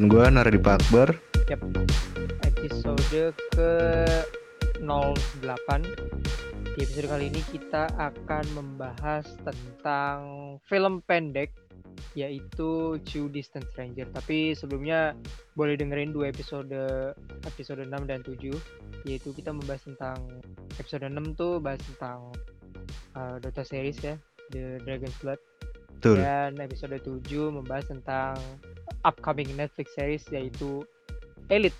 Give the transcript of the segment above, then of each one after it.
Dan gue Nardi Akbar. Yap, episode ke 08 Di episode kali ini kita akan membahas tentang film pendek yaitu Two Distant Stranger. Tapi sebelumnya boleh dengerin dua episode episode 6 dan 7 yaitu kita membahas tentang episode 6 tuh bahas tentang uh, Dota series ya, The Dragon's Blood. Betul. Dan episode 7 membahas tentang upcoming Netflix series yaitu Elite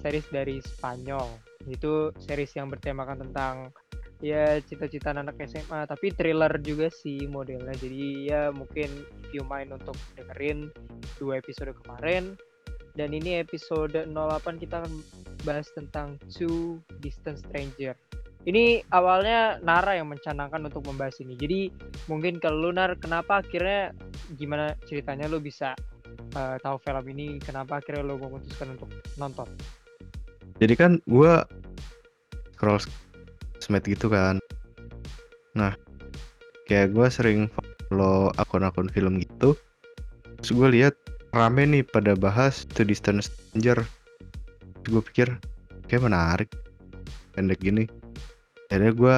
series dari Spanyol. Itu series yang bertemakan tentang ya cita-cita anak SMA tapi thriller juga sih modelnya. Jadi ya mungkin if mind untuk dengerin dua episode kemarin dan ini episode 08 kita akan bahas tentang Two Distant Stranger. Ini awalnya Nara yang mencanangkan untuk membahas ini. Jadi mungkin kalau Lunar kenapa akhirnya gimana ceritanya lu bisa uh, tahu film ini kenapa akhirnya lo memutuskan untuk nonton Jadi kan gue scroll sosmed gitu kan. Nah, kayak gue sering follow akun-akun film gitu. Terus gue lihat rame nih pada bahas The Distant Stranger. Gue pikir kayak menarik pendek gini. Akhirnya gue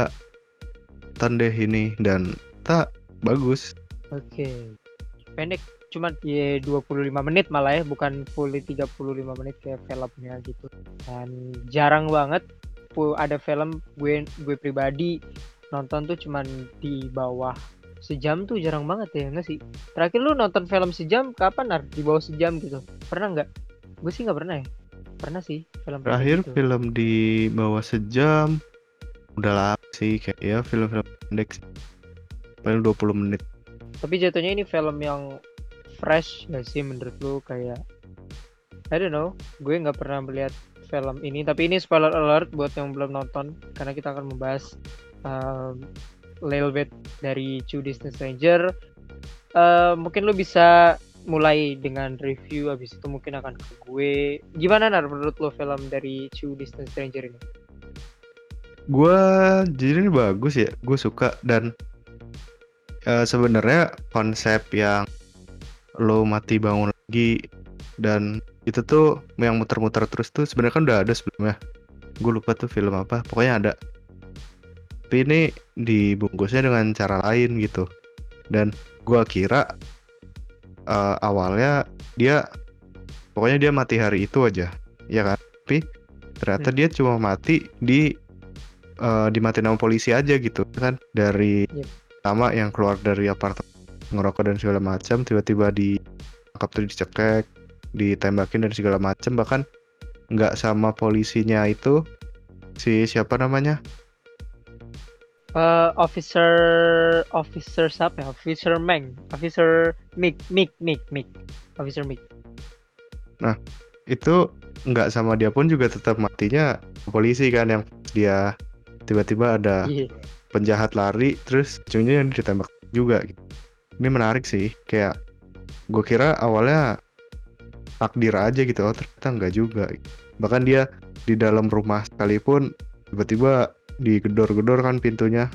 deh ini dan tak bagus. oke pendek cuman ya 25 menit malah ya bukan fully 35 menit kayak filmnya gitu dan jarang banget ada film gue gue pribadi nonton tuh cuman di bawah sejam tuh jarang banget ya nggak sih terakhir lu nonton film sejam kapan Nar? di bawah sejam gitu pernah nggak gue sih nggak pernah ya pernah sih film Terakhir gitu. film di bawah sejam udah lama sih kayak ya film-film pendek sih. paling 20 menit. Tapi jatuhnya ini film yang fresh gak sih menurut lu kayak I don't know, gue nggak pernah melihat film ini. Tapi ini spoiler alert buat yang belum nonton karena kita akan membahas um, little bit dari Two Distant Stranger. Eh, mungkin lu bisa mulai dengan review abis itu mungkin akan ke gue. Gimana nar menurut lu film dari Two Distant Stranger ini? Gua jadi ini bagus ya, gue suka dan eh, sebenarnya konsep yang lo mati bangun lagi dan itu tuh yang muter-muter terus tuh sebenarnya kan udah ada sebelumnya. Gue lupa tuh film apa, pokoknya ada. Tapi ini dibungkusnya dengan cara lain gitu. Dan gua kira eh, awalnya dia pokoknya dia mati hari itu aja, ya kan? Tapi ternyata Hmm. dia cuma mati di eh dimatiin sama polisi aja gitu kan dari Yep. sama yang keluar dari apartemen ngerokok dan segala macam tiba-tiba ditangkap tuh dicekek ditembakin dan segala macam bahkan nggak sama polisinya itu si siapa namanya Eh, officer officer siapa ya? Officer Meng, Officer Mick, Mick, Mick, Mick, Officer Mick. itu nggak sama dia pun juga tetap matinya polisi kan yang dia tiba-tiba ada Iya. penjahat lari terus ujungnya yang ditembak juga gitu. Ini menarik sih kayak gue kira awalnya takdir aja gitu oh ternyata enggak juga. Bahkan dia di dalam rumah sekalipun tiba-tiba digedor-gedor kan pintunya.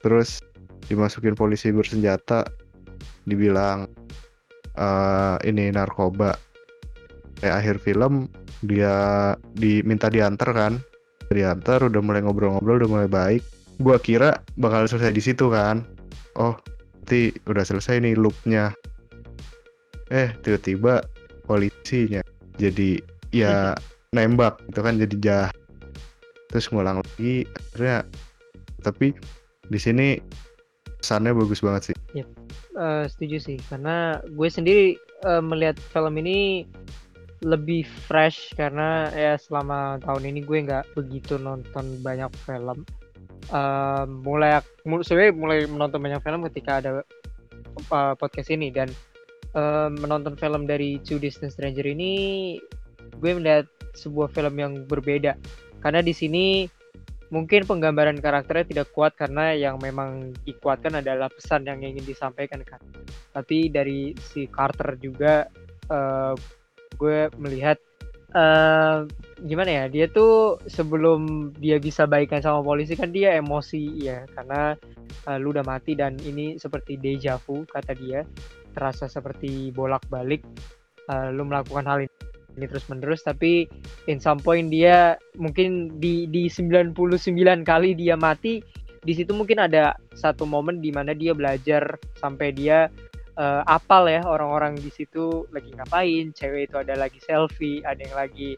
Terus dimasukin polisi bersenjata dibilang eh ini narkoba. Kayak akhir film dia diminta diantar kan. Diantar udah mulai ngobrol-ngobrol udah mulai baik. Gua kira bakal selesai di situ kan. Oh nanti udah selesai nih loopnya. Eh tiba-tiba polisinya jadi ya nembak gitu kan jadi jahat terus ngulang lagi akhirnya tapi di sini kesannya bagus banget sih. Eh, setuju sih, karena gue sendiri eh, melihat film ini lebih fresh karena ya selama tahun ini gue nggak begitu nonton banyak film. Mulai mul- sebenarnya mulai menonton banyak film ketika ada eh, podcast ini. Dan eh, menonton film dari Two Distant Stranger ini gue melihat sebuah film yang berbeda. Karena di sini mungkin penggambaran karakternya tidak kuat karena yang memang dikuatkan adalah pesan yang ingin disampaikan kan. Tapi dari si Carter juga eh, gue melihat eh, gimana ya dia tuh sebelum dia bisa baikan sama polisi kan dia emosi ya karena uh, lu udah mati dan ini seperti deja vu kata dia. Terasa seperti bolak-balik uh, lu melakukan hal ini ini terus menerus tapi in some point dia mungkin di di 99 kali dia mati di situ mungkin ada satu momen di mana dia belajar sampai dia uh, apal ya orang-orang di situ lagi ngapain cewek itu ada lagi selfie ada yang lagi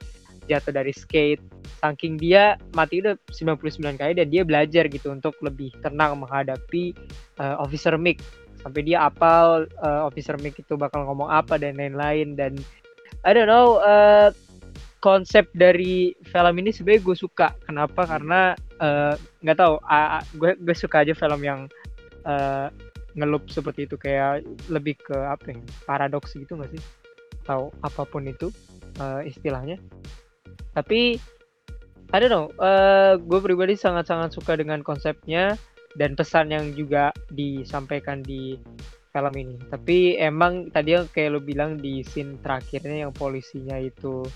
jatuh dari skate. Saking dia mati udah 99 kali dan dia belajar gitu untuk lebih tenang menghadapi uh, officer Mick. Sampai dia apal uh, officer Mick itu bakal ngomong apa dan lain-lain. Dan I don't know uh, konsep dari film ini sebenarnya gue suka. Kenapa? Karena nggak uh, tahu gue gue suka aja film yang uh, ngelup seperti itu. Kayak lebih ke apa ya paradoks gitu nggak sih? Atau apa pun itu uh, istilahnya tapi I don't know uh, gue pribadi sangat-sangat suka dengan konsepnya dan pesan yang juga disampaikan di film ini. Tapi emang tadi yang kayak lo bilang di scene terakhirnya yang polisinya itu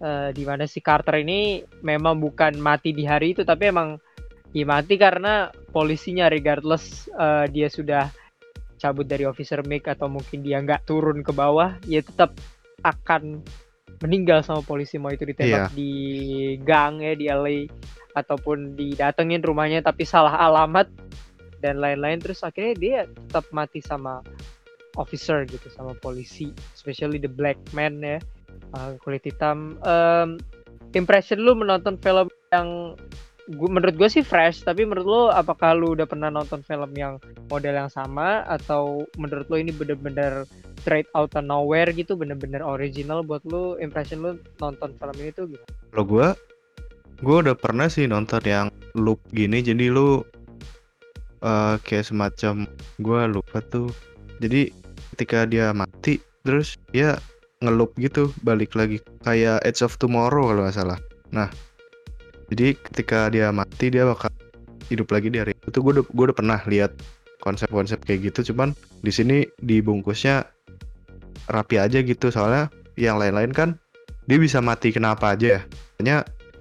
uh, di mana si Carter ini memang bukan mati di hari itu tapi emang ya mati karena polisinya regardless uh, dia sudah cabut dari officer make atau mungkin dia nggak turun ke bawah ya tetap akan meninggal sama polisi mau itu ditembak yeah. di gang ya di LA ataupun didatengin rumahnya tapi salah alamat dan lain-lain terus akhirnya dia tetap mati sama officer gitu sama polisi especially the black man ya uh, kulit hitam um, impression lu menonton film yang gua, menurut gue sih fresh tapi menurut lo apakah lu udah pernah nonton film yang model yang sama? Atau menurut lo ini bener-bener straight out of nowhere gitu bener-bener original? Buat lu impression lu nonton film ini tuh gimana? Lo gue gue udah pernah sih nonton yang loop gini. Jadi lu uh, kayak semacam gue lupa tuh. Jadi ketika dia mati terus dia ngelup gitu balik lagi. Kayak Edge of Tomorrow kalau nggak salah. Nah jadi ketika dia mati dia bakal hidup lagi di hari itu. Gue udah gue udah pernah lihat konsep-konsep kayak gitu cuman di sini dibungkusnya rapi aja gitu. Soalnya yang lain-lain kan dia bisa mati kenapa aja ya. Hanya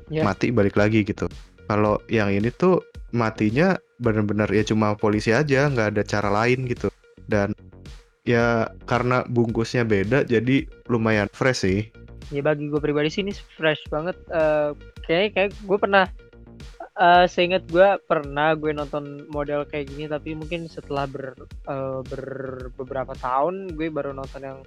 yeah. mati balik lagi gitu. Kalau yang ini tuh matinya bener-bener ya cuma polisi aja nggak ada cara lain gitu. Dan ya karena bungkusnya beda jadi lumayan fresh sih ya bagi gue pribadi sih ini fresh banget uh, kayak kayak gue pernah uh, seingat gue pernah gue nonton model kayak gini tapi mungkin setelah ber, uh, ber beberapa tahun gue baru nonton yang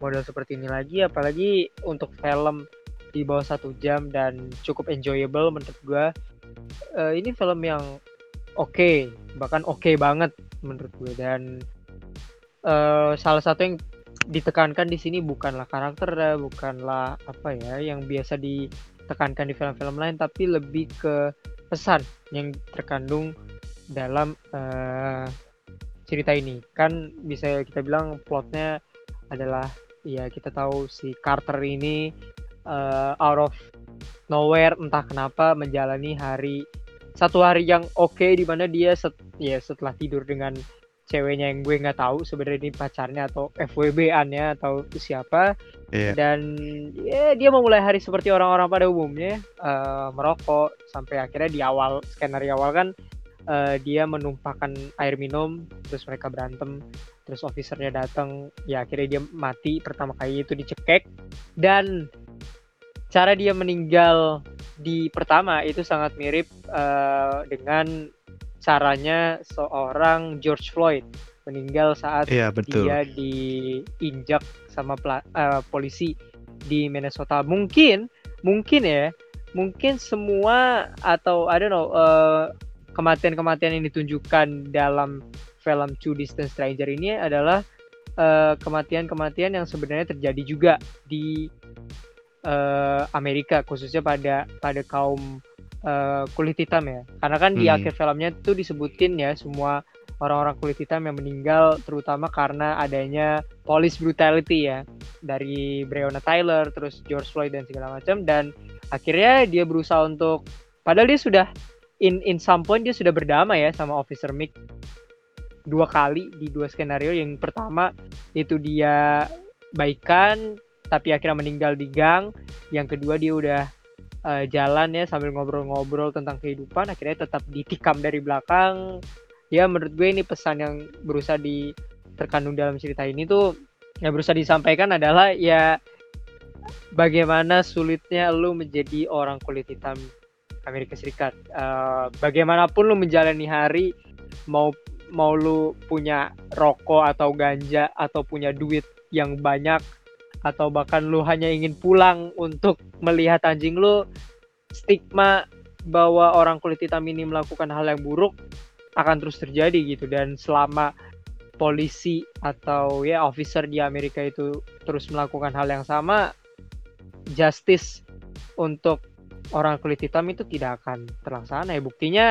model seperti ini lagi. Apalagi untuk film di bawah satu jam dan cukup enjoyable menurut gue uh, ini film yang oke okay, bahkan oke okay banget menurut gue dan uh, salah satu yang ditekankan di sini bukanlah karakter bukanlah apa ya yang biasa ditekankan di film-film lain tapi lebih ke pesan yang terkandung dalam uh, cerita ini. Kan bisa kita bilang plotnya adalah ya kita tahu si Carter ini uh, out of nowhere entah kenapa menjalani hari satu hari yang oke okay, di mana dia set, ya setelah tidur dengan ceweknya yang gue nggak tahu sebenarnya ini pacarnya atau FWB-annya atau siapa. Yeah. dan ya dia memulai hari seperti orang-orang pada umumnya uh, merokok. Sampai akhirnya di awal skenario awal kan uh, dia menumpahkan air minum terus mereka berantem terus officernya datang ya akhirnya dia mati pertama kali itu dicekek. Dan cara dia meninggal di pertama itu sangat mirip uh, dengan caranya seorang George Floyd meninggal saat iya, betul. dia diinjak sama uh, polisi di Minnesota. Mungkin, mungkin ya, mungkin semua atau I don't know uh, kematian-kematian yang ditunjukkan dalam film Two Distant Stranger ini adalah kematian-kematian uh, yang sebenarnya terjadi juga di uh, Amerika khususnya pada pada kaum uh, kulit hitam ya. Karena kan hmm. di akhir filmnya tuh disebutin ya semua orang-orang kulit hitam yang meninggal terutama karena adanya police brutality ya. Dari Breonna Tyler terus George Floyd dan segala macam. Dan akhirnya dia berusaha untuk padahal dia sudah in in some point dia sudah berdamai ya sama Officer Mick. Dua kali di dua skenario. Yang pertama itu dia baikan tapi akhirnya meninggal di gang. Yang kedua dia udah uh, jalan ya sambil ngobrol-ngobrol tentang kehidupan akhirnya tetap ditikam dari belakang ya menurut gue ini pesan yang berusaha di terkandung dalam cerita ini tuh yang berusaha disampaikan adalah ya bagaimana sulitnya lu menjadi orang kulit hitam Amerika Serikat. Uh, bagaimanapun lu menjalani hari mau mau lu punya rokok atau ganja atau punya duit yang banyak atau bahkan lu hanya ingin pulang untuk melihat anjing lu stigma bahwa orang kulit hitam ini melakukan hal yang buruk akan terus terjadi gitu. Dan selama polisi atau ya officer di Amerika itu terus melakukan hal yang sama justice untuk orang kulit hitam itu tidak akan terlaksana ya. Buktinya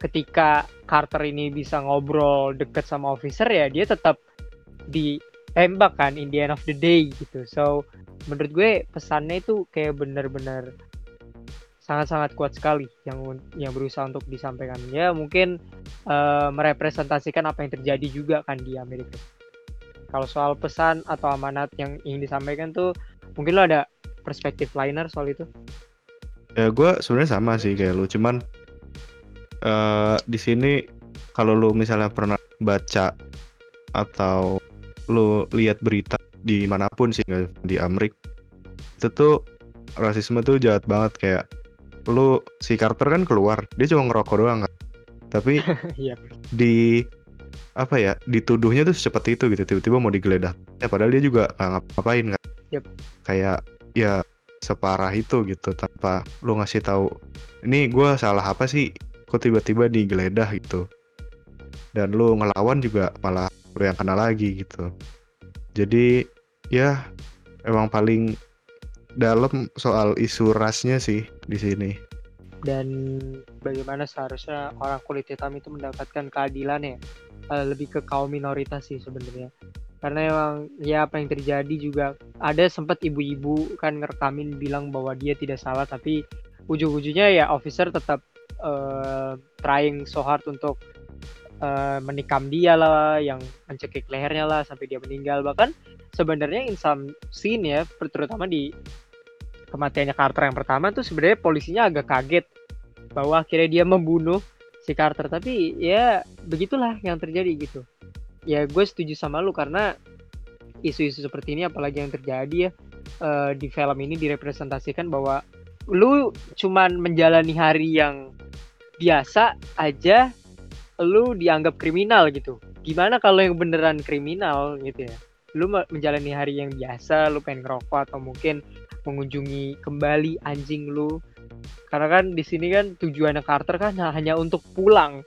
ketika Carter ini bisa ngobrol deket sama officer ya dia tetap ditembak kan in the end of the day gitu. So menurut gue pesannya itu kayak bener-bener sangat-sangat kuat sekali yang yang berusaha untuk disampaikan. Ya mungkin uh, merepresentasikan apa yang terjadi juga kan di Amerika. Kalau soal pesan atau amanat yang ingin disampaikan tuh mungkin lo ada perspektif liner soal itu? Ya gue sebenarnya sama sih kayak lu cuman uh, di sini kalau lu misalnya pernah baca atau lu lihat berita di mana pun sih di Amerika itu tuh rasisme tuh jahat banget. Kayak lu si Carter kan keluar dia cuma ngerokok doang kan. Tapi iya. di apa ya dituduhnya tuh seperti itu gitu tiba-tiba mau digeledah. Ya padahal dia juga nggak ngapain kan. Yep. kayak ya separah itu gitu tanpa lu ngasih tahu ini gue salah apa sih? Kok tiba-tiba digeledah gitu? Dan lu ngelawan juga malah yang kena lagi gitu. Jadi ya emang paling dalam soal isu rasnya sih di sini. Dan bagaimana seharusnya orang kulit hitam itu mendapatkan keadilan ya? Lebih ke kaum minoritas sih sebenarnya. Karena emang ya apa yang terjadi juga ada sempat ibu-ibu kan ngerekamin bilang bahwa dia tidak salah tapi ujung-ujungnya ya officer tetap uh, trying so hard untuk uh, menikam dia lah yang mencekik lehernya lah sampai dia meninggal. Bahkan sebenarnya in some scene ya terutama di kematiannya Carter yang pertama tuh sebenarnya polisinya agak kaget bahwa akhirnya dia membunuh si Carter. Tapi ya begitulah yang terjadi gitu. Ya gue setuju sama lu karena isu-isu seperti ini apalagi yang terjadi ya uh, di film ini direpresentasikan bahwa lu cuman menjalani hari yang biasa aja lu dianggap kriminal gitu. Gimana kalau yang beneran kriminal gitu ya? Lu menjalani hari yang biasa lu pengen ngerokok atau mungkin mengunjungi kembali anjing lu. Karena kan di sini kan tujuannya Carter kan hanya untuk pulang.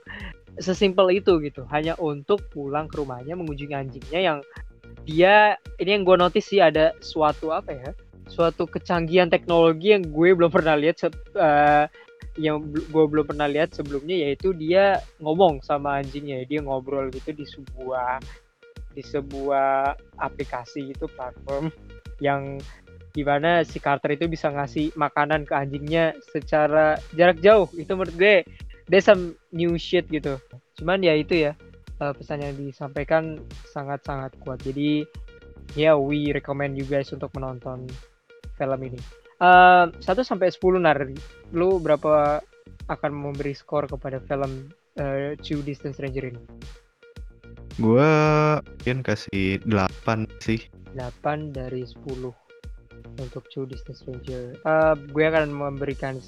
Sesimpel itu gitu. Hanya untuk pulang ke rumahnya mengunjungi anjingnya yang dia ini yang gue notice sih ada suatu apa ya? Suatu kecanggihan teknologi yang gue belum pernah lihat uh, yang gue belum pernah lihat sebelumnya yaitu dia ngomong sama anjingnya. Dia ngobrol gitu di sebuah di sebuah aplikasi itu platform yang gimana si Carter itu bisa ngasih makanan ke anjingnya secara jarak jauh. Itu menurut gue some new shit gitu. Cuman ya itu ya uh, pesan yang disampaikan sangat-sangat kuat. Jadi ya yeah, we recommend you guys untuk menonton film ini uh, 1 sampai 10 nar lu berapa akan memberi skor kepada film uh, Two Distant Stranger ini? Gua mungkin kasih 8 sih. 8 dari 10 untuk Two Distant Stranger. Uh, gue akan memberikan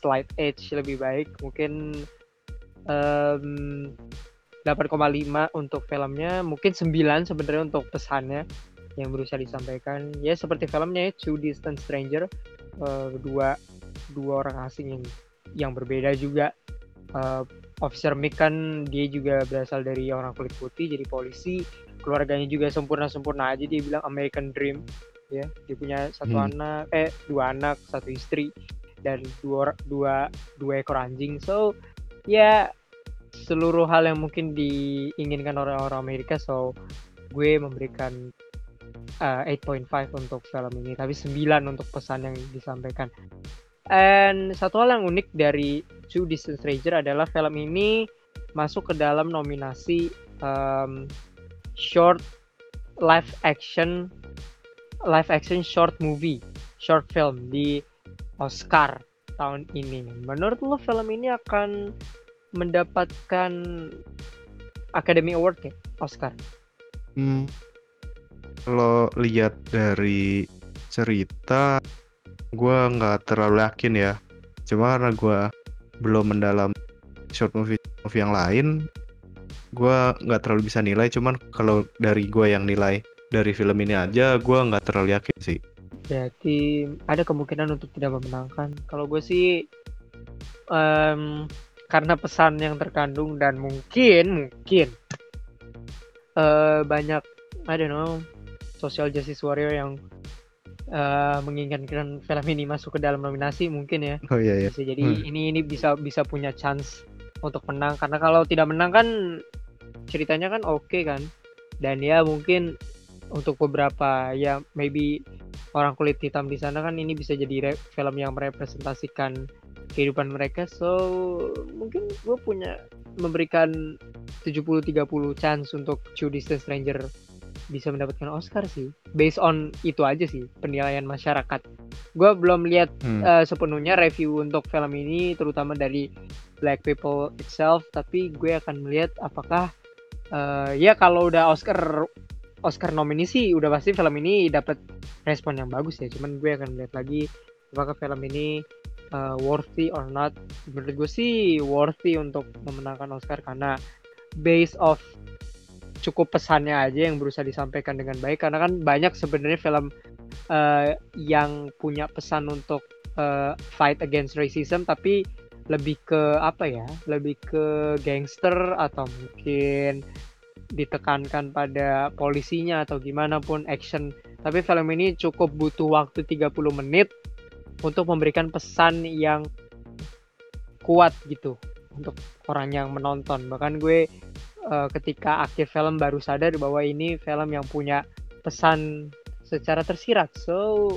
slight edge lebih baik, mungkin um, 8,5 untuk filmnya, mungkin 9 sebenarnya untuk pesannya yang berusaha disampaikan. Ya seperti filmnya ya, Two Distant Stranger, uh, dua dua orang asing yang yang berbeda juga. Uh, Officer Mick kan dia juga berasal dari orang kulit putih jadi polisi keluarganya juga sempurna-sempurna aja dia bilang American Dream ya dia punya satu hmm. anak eh dua anak satu istri dan dua dua dua ekor anjing so ya seluruh hal yang mungkin diinginkan orang-orang Amerika so gue memberikan uh, eh, 8.5 untuk film ini tapi 9 untuk pesan yang disampaikan and satu hal yang unik dari Two Distant Stranger adalah film ini masuk ke dalam nominasi um, short live action live action short movie, short film di Oscar tahun ini. Menurut lo film ini akan mendapatkan Academy Award ya, Oscar? Hmm, kalau lihat dari cerita, gue nggak terlalu yakin ya. Cuma karena gue belum mendalam short movie movie yang lain, gue nggak terlalu bisa nilai. Cuman kalau dari gue yang nilai dari film ini aja, gue nggak terlalu yakin sih. Berarti ada kemungkinan untuk tidak memenangkan. Kalau gue sih em, karena pesan yang terkandung dan mungkin mungkin eh, banyak I don't know social justice warrior yang eh, menginginkan film ini masuk ke dalam nominasi mungkin ya Oh iya ya. bisa jadi Hmm. ini ini bisa bisa punya chance untuk menang karena kalau tidak menang kan ceritanya kan oke kan dan ya mungkin untuk beberapa ya maybe orang kulit hitam di sana kan ini bisa jadi film yang merepresentasikan kehidupan mereka so mungkin gue punya memberikan 70-30 chance untuk Two Distant Stranger bisa mendapatkan Oscar sih. Based on itu aja sih penilaian masyarakat. Gue belum lihat Hmm. eh, sepenuhnya review untuk film ini terutama dari black people itself tapi gue akan melihat apakah eh, ya kalau udah Oscar Oscar nomini sih udah pasti film ini dapat respon yang bagus ya. Cuman gue akan melihat lagi apakah film ini eh, worthy or not. Menurut gue sih worthy untuk memenangkan Oscar karena base of cukup pesannya aja yang berusaha disampaikan dengan baik karena kan banyak sebenarnya film eh, yang punya pesan untuk eh, fight against racism tapi lebih ke apa ya lebih ke gangster atau mungkin ditekankan pada polisinya atau gimana pun action. Tapi film ini cukup butuh waktu 30 menit untuk memberikan pesan yang kuat gitu untuk orang yang menonton. Bahkan gue eh, ketika akhir film baru sadar bahwa ini film yang punya pesan secara tersirat. So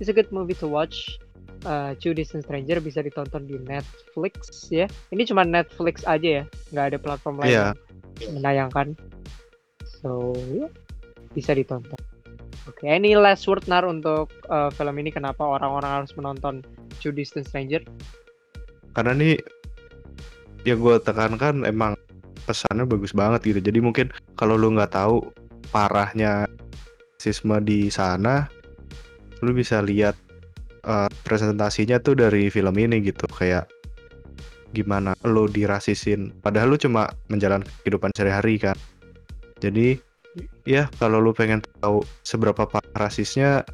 it's a good movie to watch. Uh, Two Distant Stranger bisa ditonton di Netflix ya. Ini cuma Netflix aja ya nggak ada platform lain Iya. yang menayangkan. So ya bisa ditonton. Oke any last word nar untuk uh, film ini? Kenapa orang-orang harus menonton Two Distant Stranger karena nih yang gue tekankan emang pesannya bagus banget gitu. Jadi mungkin kalau lu nggak tahu parahnya rasisme di sana lu bisa lihat eh, presentasinya tuh dari film ini gitu. Kayak gimana lu dirasisin. Padahal lu cuma menjalankan kehidupan sehari-hari kan. Jadi ya kalau lu pengen tahu seberapa parah rasisnya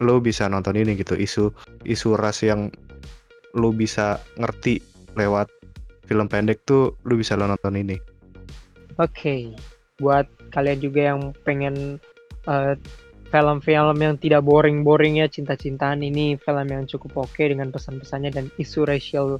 lu bisa nonton ini gitu. Isu isu ras yang lu bisa ngerti lewat film pendek tuh lu bisa lo nonton ini. Oke, buat kalian juga yang pengen eh, film-film yang tidak boring-boring ya cinta-cintaan ini film yang cukup oke dengan pesan-pesannya dan isu racial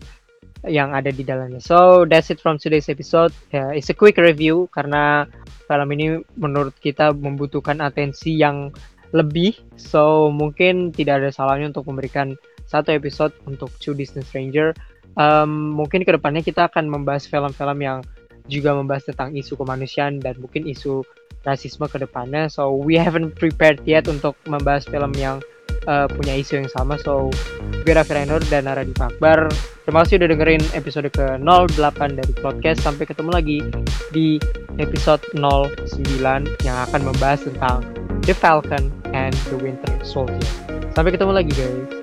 yang ada di dalamnya. So that's it from today's episode. Ya, it's a quick review karena film ini menurut kita membutuhkan atensi yang lebih. So mungkin tidak ada salahnya untuk memberikan satu episode untuk Two Distant Stranger. Um, mungkin ke depannya kita akan membahas film-film yang juga membahas tentang isu kemanusiaan dan mungkin isu rasisme ke depannya. So we haven't prepared yet untuk membahas film yang uh, punya isu yang sama. So gue Raffi Rainur dan Nara Akbar. Terima kasih udah dengerin episode ke-08 dari podcast. Sampai ketemu lagi di episode 09 yang akan membahas tentang The Falcon and the Winter Soldier. Sampai ketemu lagi guys.